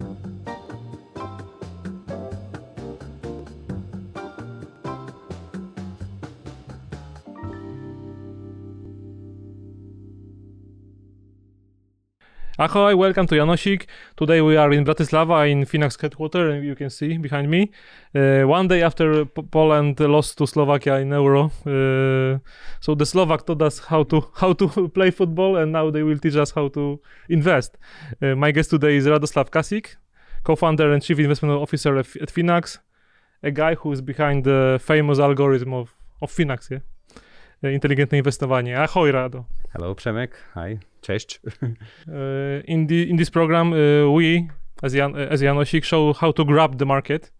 thank you Ahoy, welcome to Janosik. Today we are in Bratislava in Finax headquarters, you can see behind me. Uh, one day after P- Poland lost to Slovakia in Euro, uh, so the Slovak taught us how to how to play football, and now they will teach us how to invest. Uh, my guest today is Radoslav Kasik, co-founder and chief investment officer at, at Finax, a guy who is behind the famous algorithm of, of Finax, yeah? Uh, inteligentne inwestowanie. Ahoj, Rado. Hello, Przemek. Hi. Cześć. Uh, in the in this program, uh, we as Jan, uh, as Janosik show how to grab the market.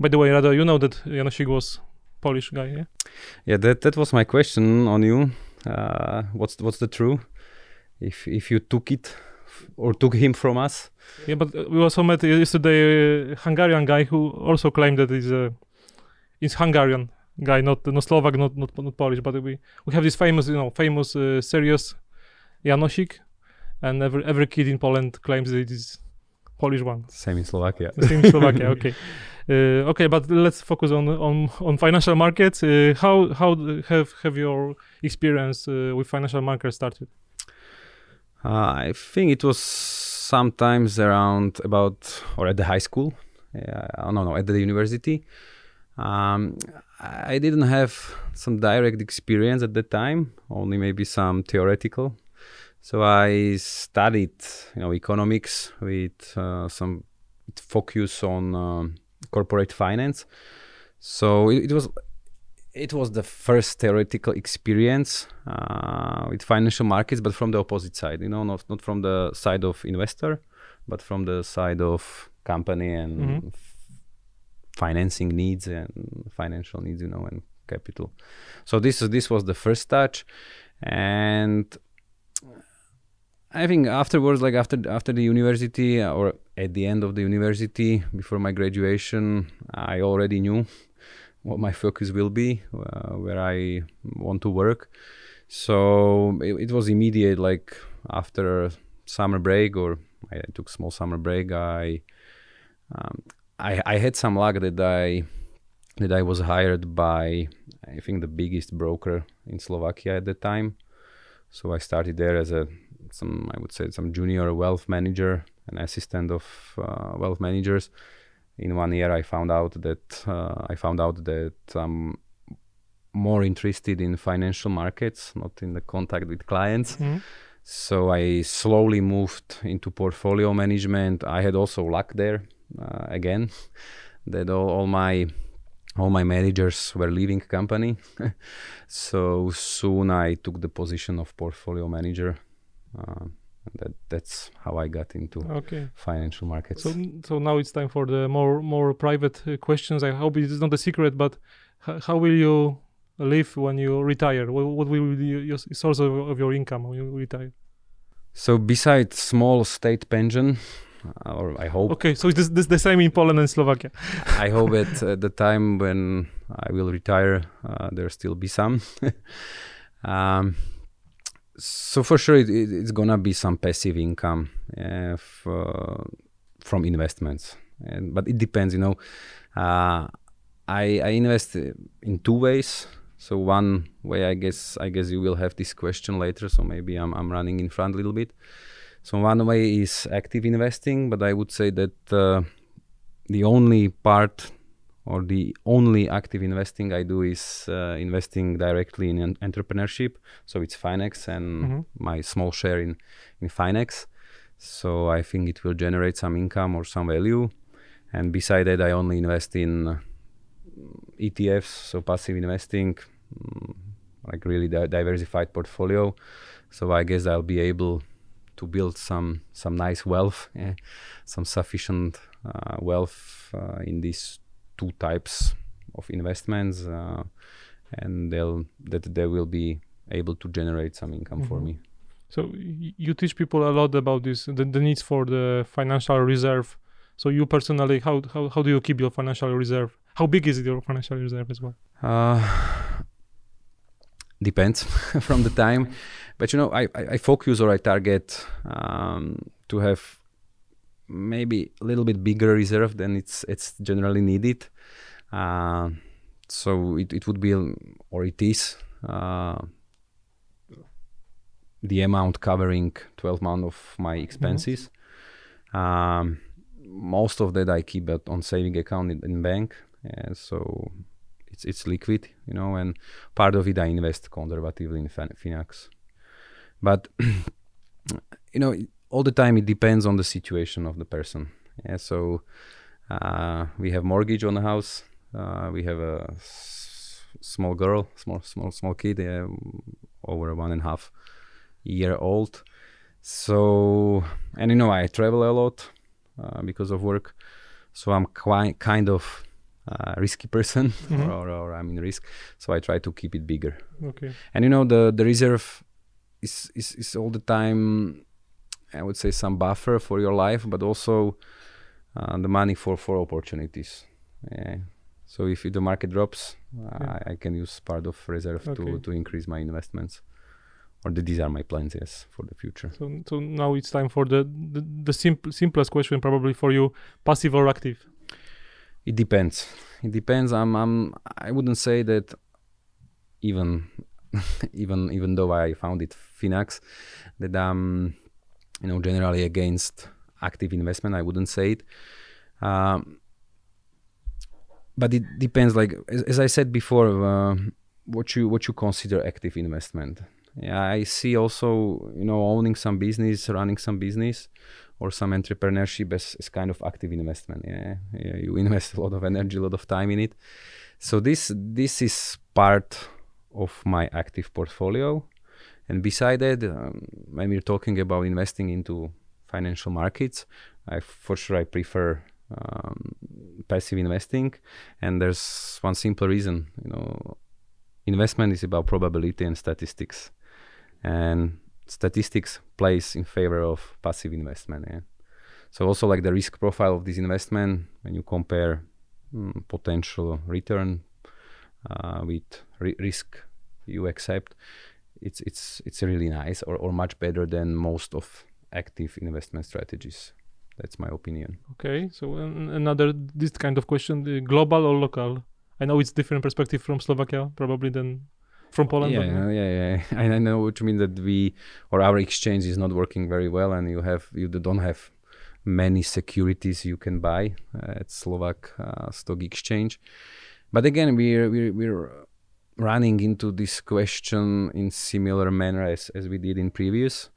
By the way, Rado, you know that Janosik was Polish guy, yeah? Yeah, that that was my question on you. Uh, what's what's the true? If if you took it or took him from us? Yeah, but uh, we also met yesterday a Hungarian guy who also claimed that he's a he's Hungarian guy, not no Slovak, not not, not Polish. But we we have this famous, you know, famous uh, serious Janosik, and every every kid in Poland claims that it is Polish one. Same in Slovakia. Same in Slovakia. Okay, uh, okay, but let's focus on on on financial markets. Uh, how how have have your experience uh, with financial markets started? Uh, I think it was sometimes around about or at the high school. Uh, no, no, at the university. Um, I didn't have some direct experience at the time, only maybe some theoretical. So I studied, you know, economics with uh, some focus on um, corporate finance. So it, it was it was the first theoretical experience uh, with financial markets, but from the opposite side. You know, not not from the side of investor, but from the side of company and Mhm. Financing needs and financial needs. You know, and capital. So this is this was the first touch, and I think afterwards, like after after the university or at the end of the university, before my graduation, I already knew what my focus will be, uh, where I want to work. So it, it was immediate. Like after summer break, or I took small summer break, I um, I, I had some luck that I that I was hired by I think the biggest broker in Slovakia at the time. So I started there as a some I would say some junior wealth manager, an assistant of uh, wealth managers. In one year, I found out that uh, I found out that I'm more interested in financial markets, not in the contact with clients. Mhm. So I slowly moved into portfolio management. I had also luck there uh, again, that all, all my all my managers were leaving company. so soon I took the position of portfolio manager. Uh, that that's how I got into Okay. financial markets. So, so now it's time for the more more private uh, questions. I hope it is not a secret, but how will you live when you retire? What, what will be your source of, of your income when you retire? So besides small state pension, or I hope Okay, so this this the same in Poland and Slovakia. I hope at uh, the time when I will retire, uh, there still be some. um, so for sure, it, it, it's gonna be some passive income uh, uh, from investments, and but it depends. You know, uh, I I invest in two ways. So one way, I guess, I guess you will have this question later. So maybe I'm I'm running in front a little bit. So one way is active investing, but I would say that uh, the only part or the only active investing I do is uh, investing directly in en- entrepreneurship. So it's Finax and Mhm. my small share in in Finax. So I think it will generate some income or some value. And beside that, I only invest in uh, ETFs, so passive investing, mm, like really di- diversified portfolio. So I guess I'll be able to build some some nice wealth, eh, some sufficient uh, wealth uh, in these two types of investments, uh, and they'll that they will be able to generate some income for Mhm. me. So you teach people a lot about this, the, the needs for the financial reserve. So you personally, how, how how do you keep your financial reserve? How big is your financial reserve as well? Uh, depends from the time, but you know, I, I, focus or I target um, to have maybe a little bit bigger reserve than it's it's generally needed. Uh, so it, it would be or it is uh, the amount covering 12 months of my expenses. Mm-hmm. Um, most of that I keep it on saving account in, in bank, and so it's it's liquid, you know, and part of it I invest conservatively in Finax. But you know, all the time it depends on the situation of the person. Yeah, so uh, we have mortgage on the house. Uh, we have a s- small girl, small small small kid, over one and a half year old. So and you know I travel a lot uh, because of work, so I'm quite kind of uh, risky person mm-hmm. or, or, I'm in risk. So I try to keep it bigger. Okay. And you know the the reserve is is, is all the time. I would say some buffer for your life, but also uh, the money for for opportunities. Yeah. So if the market drops, yeah. I, I, can use part of reserve okay. to to increase my investments. Or the, these are my plans, yes, for the future. So, so now it's time for the the, the simple, simplest question, probably for you: passive or active? It depends. It depends. I'm. I'm. I wouldn't say that. Even, even even though I found it Finax, that I'm, you know, generally against active investment. I wouldn't say it. Um, but it depends. Like as, as I said before, uh, what you what you consider active investment. Yeah, I see also you know owning some business, running some business or some entrepreneurship as, as kind of active investment. Yeah? yeah, you invest a lot of energy, a lot of time in it. So this this is part of my active portfolio. And beside that, um, when we're talking about investing into financial markets, I for sure I prefer um, passive investing. And there's one simple reason, you know, investment is about probability and statistics. And statistics plays in favor of passive investment. Yeah? So also like the risk profile of this investment when you compare mm, potential return uh, with ri- risk you accept, it's it's it's really nice or, or much better than most of active investment strategies. That's my opinion. Okay, so another this kind of question: global or local? I know it's different perspective from Slovakia probably than from Poland. Yeah, yeah, yeah, yeah. I know what you mean that we or our exchange is not working very well, and you have you don't have many securities you can buy at Slovak uh, Stock Exchange. But again, we're we're we're running into this question in similar manner as as we did in previous.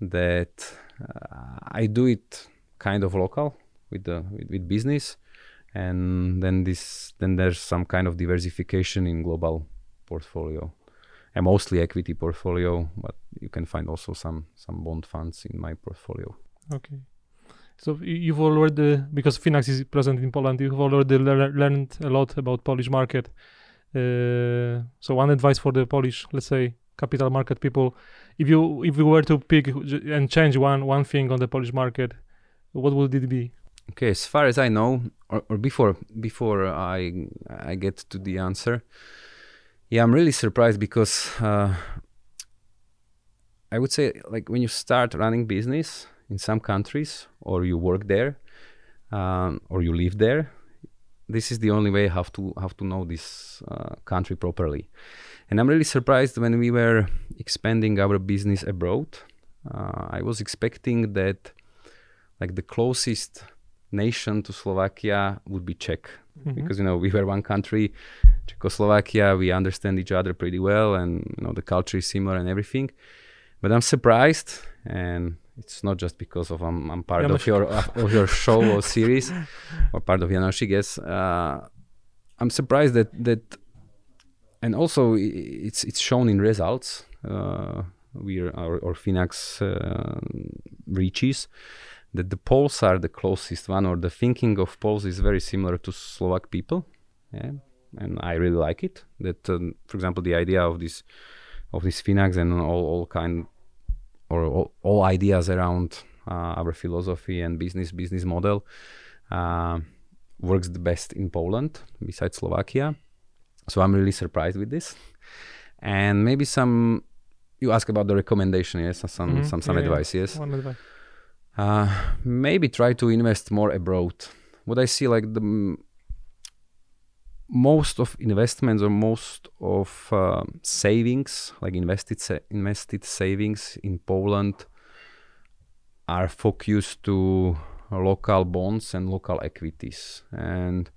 That uh, I do it kind of local with the with, with business, and then this then there's some kind of diversification in global portfolio a mostly equity portfolio but you can find also some some bond funds in my portfolio. Okay. So you've already because finax is present in poland you've already le- learned a lot about polish market. Uh, so one advice for the polish let's say capital market people if you if you were to pick and change one one thing on the polish market what would it be? Okay as far as i know or, or before before i i get to the answer yeah, I'm really surprised because uh, I would say like when you start running business in some countries or you work there um, or you live there, this is the only way how to how to know this uh, country properly. And I'm really surprised when we were expanding our business abroad. Uh, I was expecting that like the closest nation to Slovakia would be Czech mm-hmm. because you know we were one country, Czechoslovakia. We understand each other pretty well, and you know the culture is similar and everything. But I'm surprised, and it's not just because of I'm, I'm part of your of your show or series or part of Janosik. Yes, uh, I'm surprised that that, and also it's it's shown in results. Uh, we are our, our Finax uh, reaches that the Poles are the closest one, or the thinking of Poles is very similar to Slovak people. Yeah, and I really like it. That, um, for example, the idea of this of this Finax and all, all kind or all, all ideas around uh, our philosophy and business business model uh, works the best in Poland besides Slovakia. So I'm really surprised with this. And maybe some you ask about the recommendation, yes, some mm-hmm. some some yeah, advice, yes. One advice Uh, maybe try to invest more abroad. What I see like the most of investments or most of uh, savings, like invested sa- invested savings in Poland, are focused to local bonds and local equities. And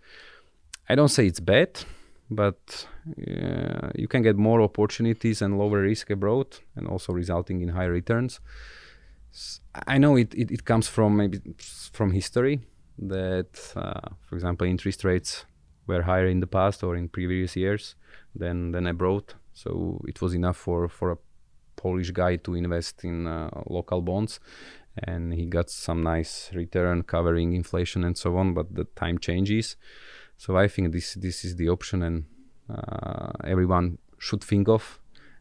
I don't say it's bad, but uh, you can get more opportunities and lower risk abroad, and also resulting in higher returns. I know it, it, it comes from maybe from history that, uh, for example, interest rates were higher in the past or in previous years than than abroad. So it was enough for for a Polish guy to invest in uh, local bonds, and he got some nice return covering inflation and so on. But the time changes, so I think this this is the option, and uh, everyone should think of.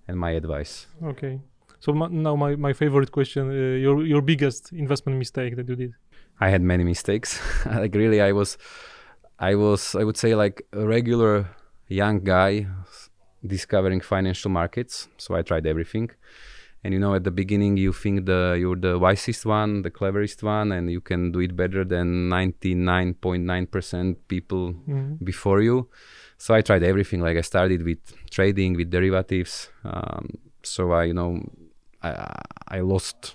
And my advice. Okay. So my, now my, my favorite question: uh, your your biggest investment mistake that you did? I had many mistakes. like really, I was, I was, I would say like a regular young guy discovering financial markets. So I tried everything. And you know, at the beginning, you think the you're the wisest one, the cleverest one, and you can do it better than 99.9% people Mhm. before you. So I tried everything. Like I started with trading, with derivatives. Um, so I, you know, I, I lost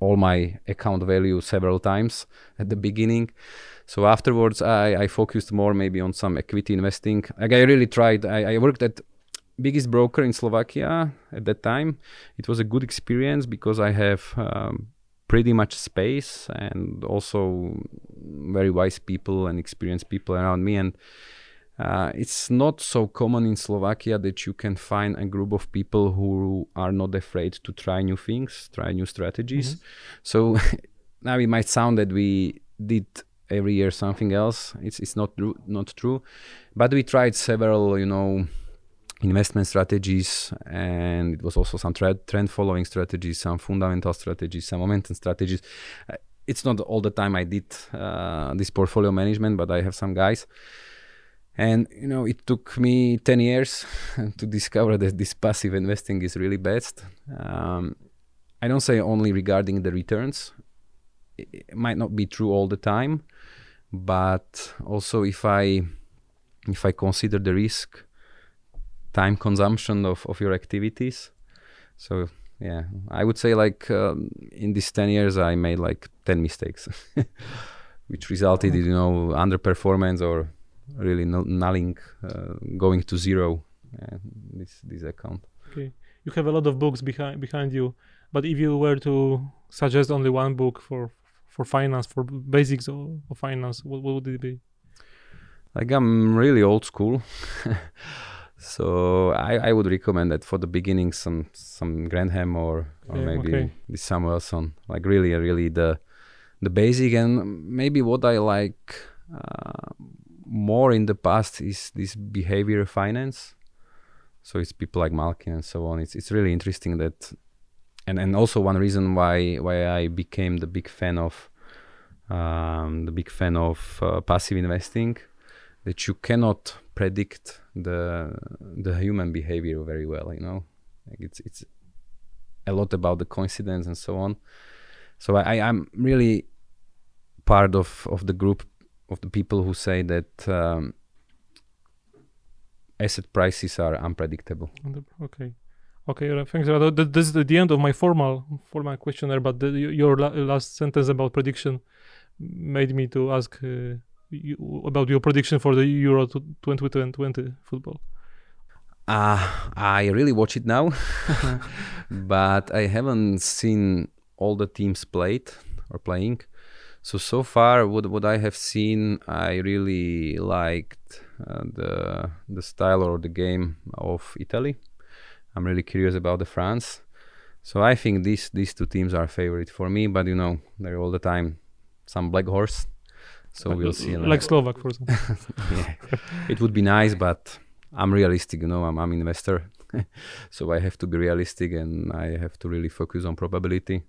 all my account value several times at the beginning. So afterwards, I, I focused more maybe on some equity investing. Like I really tried. I, I worked at biggest broker in Slovakia at that time. It was a good experience because I have um, pretty much space and also very wise people and experienced people around me. And uh, it's not so common in Slovakia that you can find a group of people who are not afraid to try new things, try new strategies. So now it might sound that we did every year something else. It's it's not true, not true, but we tried several, you know, investment strategies, and it was also some trend trend following strategies, some fundamental strategies, some momentum strategies. Uh, it's not all the time I did uh, this portfolio management, but I have some guys. And you know, it took me 10 years to discover that this passive investing is really best. Um, I don't say only regarding the returns. It might not be true all the time, but also if I if I consider the risk, time consumption of, of your activities. So yeah, I would say like um, in these 10 years I made like 10 mistakes, which resulted in you know underperformance or really null- nulling, uh, going to zero uh, this this account. Okay. You have a lot of books behind behind you, but if you were to suggest only one book for for finance, for basics of, of finance, what, what would it be? Like I'm really old school, so I, I would recommend that for the beginning some some Grantham or or Yeah, maybe okay. this Samuelson. Like really really the the basic and maybe what I like uh, more in the past is this behavior finance. So it's people like Malkiel and so on. It's it's really interesting that, and and also one reason why why I became the big fan of um, the big fan of uh, passive investing, that you cannot predict the the human behavior very well. You know, like it's it's a lot about the coincidence and so on. So I, I'm really part of of the group of the people who say that um, asset prices are unpredictable. Okay. Okay, uh, thanks. This is the end of my formal formal questionnaire, but the, your la- last sentence about prediction made me to ask uh, you about your prediction for the Euro to 2020 football. Uh, I really watch it now, but I haven't seen all the teams played or playing. So so far, what what I have seen, I really liked uh, the the style or the game of Italy. I'm really curious about the France. So I think these these two teams are favorite for me. But you know, they're all the time some black horse. So Like- we'll see. Like Slovak, for example. yeah. it would be nice, but I'm realistic, you know, I'm I'm investor. so I have to be realistic and I have to really focus on probability.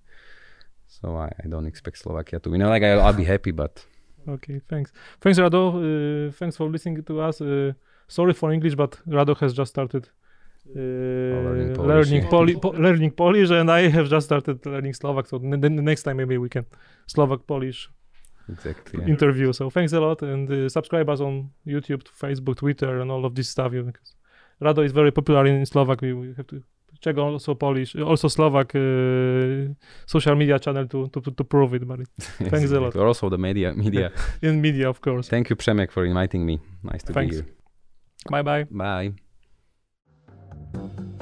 So I, I don't expect Slovakia to win. Like I, I'll be happy, but Okay, thanks. Thanks, Rado. Uh, thanks for listening to us. Uh, sorry for English, but Rado has just started learning Polish, learning, yeah. Poli- po- learning Polish, and I have just started learning Slovak. So next time maybe we can Slovak Polish Exactly. interview. So thanks a lot, and uh, subscribe us on YouTube, Facebook, Twitter, and all of this stuff. Because Rado is very popular in Slovak. We, we have to check also Polish, also Slovak uh, social media channel to to, to prove it. But it, Thanks a lot. Also the media media. in media, of course. Thank you, Przemek, for inviting me. Nice to Thanks. be here. Bye bye. Bye.